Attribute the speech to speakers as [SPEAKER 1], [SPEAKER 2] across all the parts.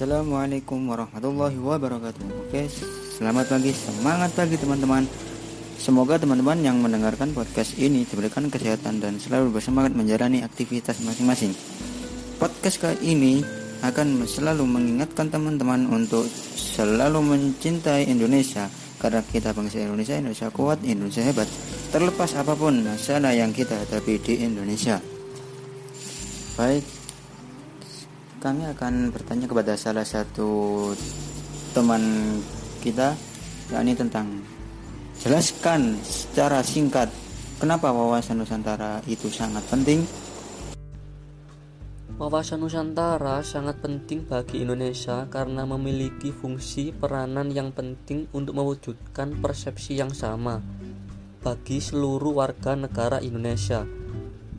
[SPEAKER 1] Assalamualaikum warahmatullahi wabarakatuh. Oke, selamat pagi, semangat pagi teman-teman. Semoga teman-teman yang mendengarkan podcast ini diberikan kesehatan dan selalu bersemangat menjalani aktivitas masing-masing. Podcast kali ini akan selalu mengingatkan teman-teman untuk selalu mencintai Indonesia Karena kita bangsa Indonesia, Indonesia kuat, Indonesia hebat. Terlepas apa pun masalah yang kita hadapi di Indonesia. Baik, kami akan bertanya kepada salah satu teman kita yakni tentang jelaskan secara singkat kenapa wawasan Nusantara itu sangat penting.
[SPEAKER 2] Wawasan Nusantara sangat penting bagi Indonesia karena memiliki fungsi peranan yang penting untuk mewujudkan persepsi yang sama bagi seluruh warga negara Indonesia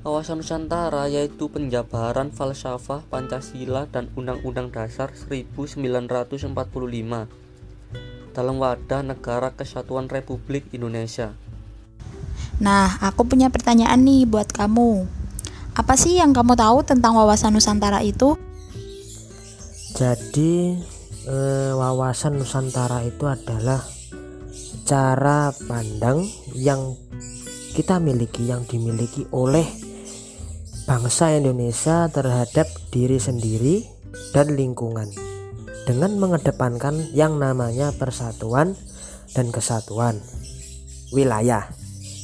[SPEAKER 2] Wawasan Nusantara yaitu penjabaran falsafah Pancasila dan Undang-Undang Dasar 1945 dalam wadah Negara Kesatuan Republik Indonesia.
[SPEAKER 3] Nah, aku punya pertanyaan nih buat kamu. Apa sih yang kamu tahu tentang wawasan Nusantara itu?
[SPEAKER 4] Jadi, eh, wawasan Nusantara itu adalah cara pandang yang kita miliki, yang dimiliki oleh bangsa Indonesia terhadap diri sendiri dan lingkungan dengan mengedepankan yang namanya persatuan dan kesatuan wilayah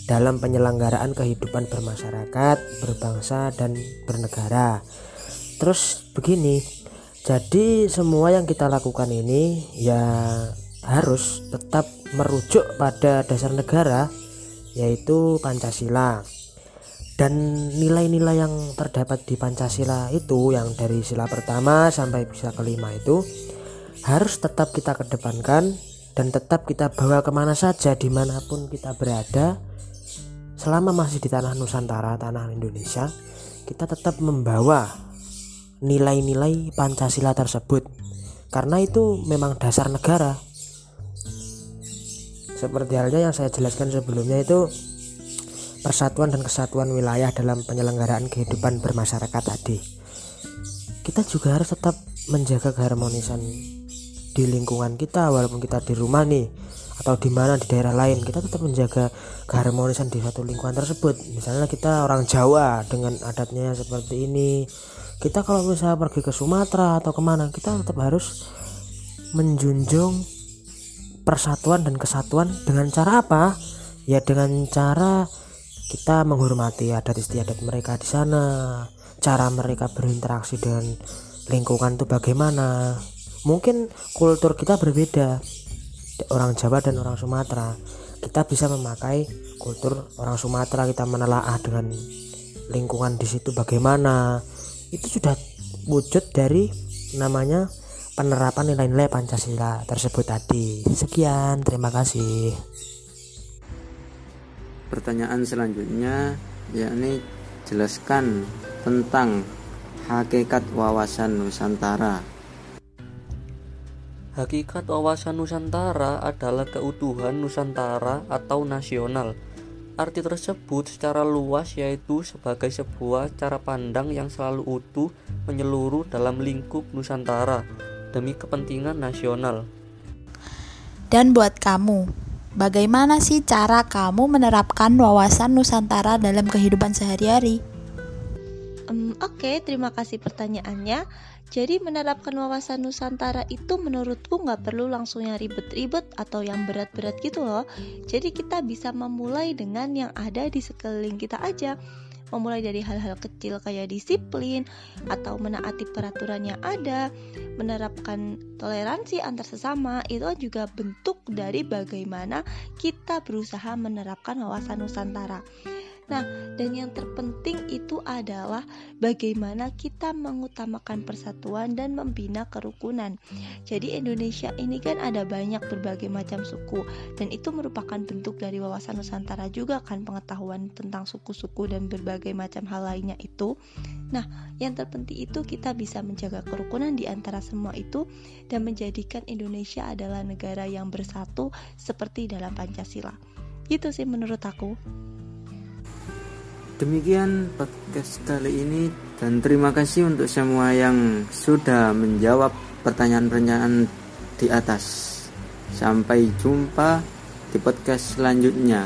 [SPEAKER 4] dalam penyelenggaraan kehidupan bermasyarakat, berbangsa dan bernegara. Terus begini, jadi semua yang kita lakukan ini ya harus tetap merujuk pada dasar negara yaitu Pancasila dan nilai-nilai yang terdapat di Pancasila itu yang dari sila pertama sampai sila kelima itu harus tetap kita kedepankan dan tetap kita bawa ke mana saja di mana pun kita berada selama masih di tanah Nusantara tanah Indonesia kita tetap membawa nilai-nilai Pancasila tersebut. Karena itu memang dasar negara. Seperti halnya yang saya jelaskan sebelumnya itu persatuan dan kesatuan wilayah dalam penyelenggaraan kehidupan bermasyarakat tadi. Kita juga harus tetap menjaga keharmonisan di lingkungan kita walaupun kita di rumah nih atau di mana di daerah lain. Kita tetap menjaga keharmonisan di satu lingkungan tersebut. Misalnya kita orang Jawa dengan adatnya seperti ini. Kita kalau misalnya pergi ke Sumatera atau ke mana kita tetap harus menjunjung persatuan dan kesatuan dengan cara apa? Ya dengan cara kita menghormati adat istiadat mereka di sana cara mereka berinteraksi dengan lingkungan itu bagaimana. Mungkin kultur kita berbeda orang Jawa dan orang Sumatera. Kita bisa memakai kultur orang Sumatera kita menelaah dengan lingkungan di situ bagaimana. Itu sudah wujud dari namanya penerapan nilai-nilai Pancasila tersebut tadi. Sekian terima kasih
[SPEAKER 1] pertanyaan selanjutnya yakni jelaskan tentang hakikat wawasan Nusantara.
[SPEAKER 2] Hakikat wawasan Nusantara adalah keutuhan Nusantara atau nasional. Arti tersebut secara luas yaitu sebagai sebuah cara pandang yang selalu utuh menyeluruh dalam lingkup Nusantara demi kepentingan nasional.
[SPEAKER 3] Dan buat kamu, Bagaimana sih cara kamu menerapkan wawasan Nusantara dalam kehidupan sehari-hari?
[SPEAKER 5] Um, Oke, okay, terima kasih pertanyaannya. Jadi menerapkan wawasan Nusantara itu menurutku nggak perlu langsung yang ribet-ribet atau yang berat-berat gitu loh. Jadi kita bisa memulai dengan yang ada di sekeliling kita aja memulai dari hal-hal kecil kayak disiplin atau menaati peraturan yang ada, menerapkan toleransi antar sesama, itu juga bentuk dari bagaimana kita berusaha menerapkan wawasan Nusantara. Nah, dan yang terpenting itu adalah bagaimana kita mengutamakan persatuan dan membina kerukunan. Jadi Indonesia ini kan ada banyak berbagai macam suku dan itu merupakan bentuk dari wawasan Nusantara juga kan pengetahuan tentang suku-suku dan berbagai macam hal lainnya itu. Nah, yang terpenting itu kita bisa menjaga kerukunan di antara semua itu dan menjadikan Indonesia adalah negara yang bersatu seperti dalam Pancasila. Itu sih menurut aku.
[SPEAKER 1] Demikian podcast kali ini dan terima kasih untuk semua yang sudah menjawab
[SPEAKER 6] pertanyaan-pertanyaan di atas. Sampai jumpa di podcast selanjutnya.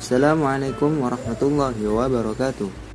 [SPEAKER 6] Assalamualaikum warahmatullahi wabarakatuh.